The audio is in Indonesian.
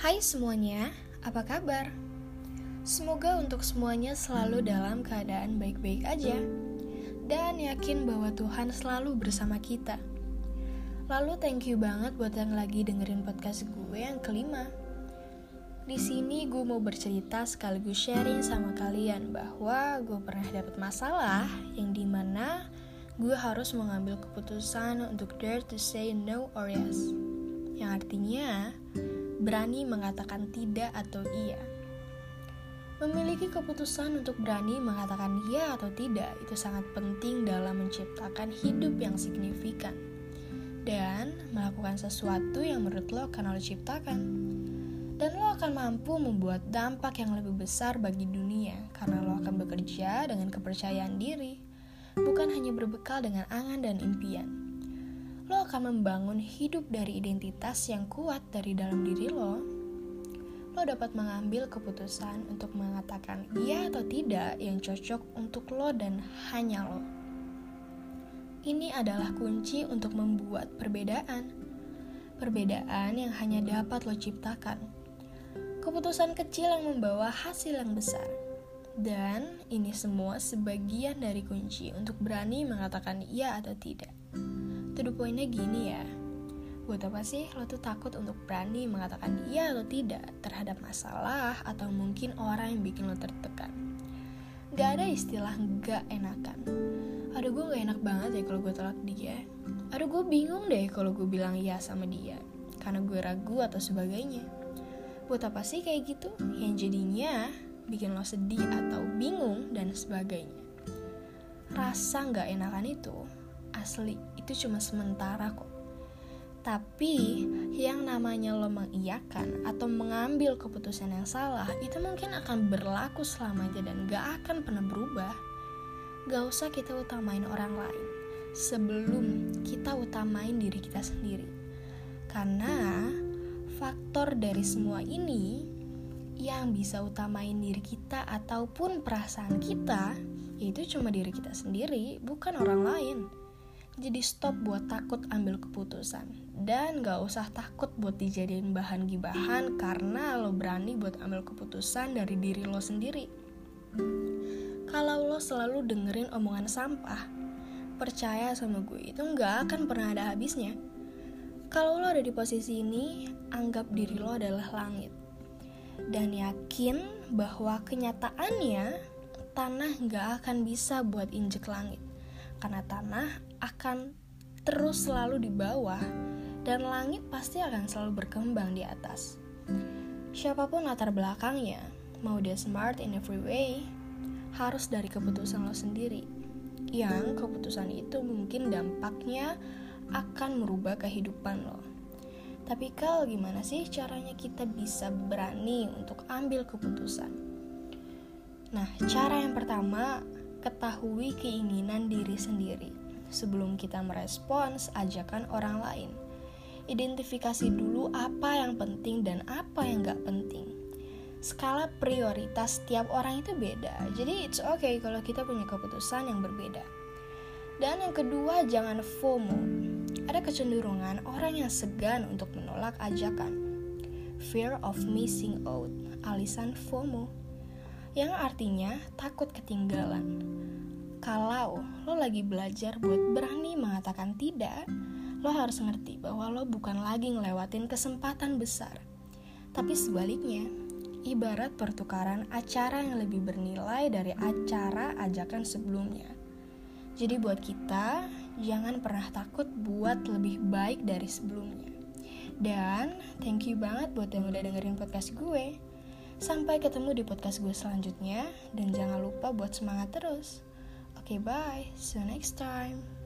Hai semuanya, apa kabar? Semoga untuk semuanya selalu dalam keadaan baik-baik aja dan yakin bahwa Tuhan selalu bersama kita. Lalu thank you banget buat yang lagi dengerin podcast gue yang kelima. Di sini gue mau bercerita sekaligus sharing sama kalian bahwa gue pernah dapat masalah yang di mana gue harus mengambil keputusan untuk dare to say no or yes. Yang artinya berani mengatakan tidak atau iya. Memiliki keputusan untuk berani mengatakan iya atau tidak itu sangat penting dalam menciptakan hidup yang signifikan dan melakukan sesuatu yang menurut lo akan lo ciptakan. Dan lo akan mampu membuat dampak yang lebih besar bagi dunia karena lo akan bekerja dengan kepercayaan diri, bukan hanya berbekal dengan angan dan impian lo akan membangun hidup dari identitas yang kuat dari dalam diri lo, lo dapat mengambil keputusan untuk mengatakan iya atau tidak yang cocok untuk lo dan hanya lo. Ini adalah kunci untuk membuat perbedaan. Perbedaan yang hanya dapat lo ciptakan. Keputusan kecil yang membawa hasil yang besar. Dan ini semua sebagian dari kunci untuk berani mengatakan iya atau tidak. To the pointnya gini ya, buat apa sih lo tuh takut untuk berani mengatakan iya atau tidak terhadap masalah atau mungkin orang yang bikin lo tertekan? Gak ada istilah gak enakan. Aduh gue gak enak banget ya kalau gue tolak dia. Aduh gue bingung deh kalau gue bilang iya sama dia. Karena gue ragu atau sebagainya. Buat apa sih kayak gitu? Yang jadinya bikin lo sedih atau bingung dan sebagainya. Rasa gak enakan itu asli itu cuma sementara kok. Tapi yang namanya lo mengiyakan atau mengambil keputusan yang salah itu mungkin akan berlaku selamanya dan gak akan pernah berubah. Gak usah kita utamain orang lain sebelum kita utamain diri kita sendiri. Karena faktor dari semua ini yang bisa utamain diri kita ataupun perasaan kita yaitu cuma diri kita sendiri, bukan orang lain. Jadi stop buat takut ambil keputusan. Dan gak usah takut buat dijadiin bahan gibahan Karena lo berani buat ambil keputusan dari diri lo sendiri. Kalau lo selalu dengerin omongan sampah Percaya sama gue itu gak akan pernah ada habisnya. Kalau lo ada di posisi ini Anggap diri lo adalah langit. Dan yakin bahwa kenyataannya Tanah gak akan bisa buat injek langit karena tanah akan terus selalu di bawah dan langit pasti akan selalu berkembang di atas. Siapa pun latar belakangnya, mau dia smart in every way, harus dari keputusan lo sendiri. Yang keputusan itu mungkin dampaknya akan merubah kehidupan lo. Tapi kalau gimana sih caranya kita bisa berani untuk ambil keputusan? Nah, cara yang pertama ketahui keinginan diri sendiri sebelum kita merespons ajakan orang lain. Identifikasi dulu apa yang penting dan apa yang gak penting. Skala prioritas setiap orang itu beda, jadi it's okay kalau kita punya keputusan yang berbeda. Dan yang kedua, jangan FOMO. Ada kecenderungan orang yang segan untuk menolak ajakan. Fear of missing out, alisan FOMO yang artinya takut ketinggalan. Kalau lo lagi belajar buat berani mengatakan tidak, lo harus ngerti bahwa lo bukan lagi ngelewatin kesempatan besar. Tapi sebaliknya, ibarat pertukaran acara yang lebih bernilai dari acara ajakan sebelumnya. Jadi buat kita, jangan pernah takut buat lebih baik dari sebelumnya. Dan thank you banget buat yang udah dengerin podcast gue. Sampai ketemu di podcast gue selanjutnya dan jangan lupa buat semangat terus. Oke, okay, bye. See you next time.